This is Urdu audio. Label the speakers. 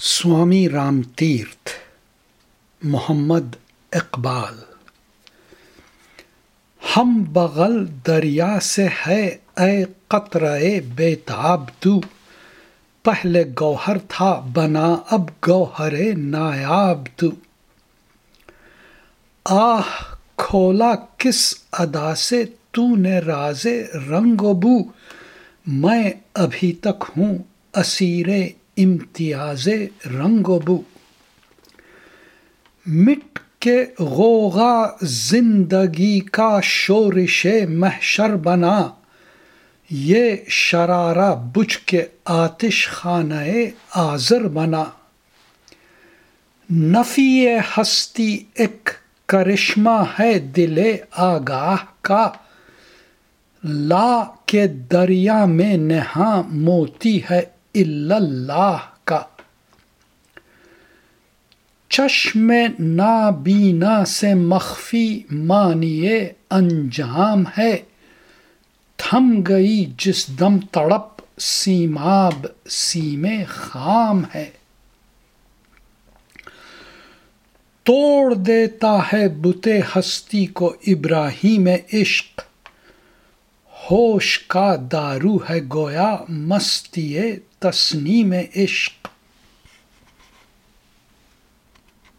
Speaker 1: سوامی رام تیرتھ، محمد اقبال۔ ہم بغل دریا سے ہے، اے قطرے بیتاب تو۔ پہلے گوہر تھا بنا، اب گوہر نایاب تو۔ آہ، کھولا کس ادا سے تو نے راز رنگ و بو۔ میں ابھی تک ہوں اسیر امتیاز رنگ و بو۔ مٹ کے غوغا زندگی کا شورش محشر بنا۔ یہ شرارہ بجھ کے آتش خانہ آزر بنا۔ نفی ہستی ایک کرشمہ ہے دل آگاہ کا۔ لا کے دریا میں نہاں موتی ہے اللہ کا چشم نابینا سے مخفی مانیے انجام ہے تھم گئی جس دم تڑپ سیماب سیم خام ہے توڑ دیتا ہے بتے ہستی کو ابراہیم عشق ہوش کا دارو ہے گویا مستی تسنیم عشق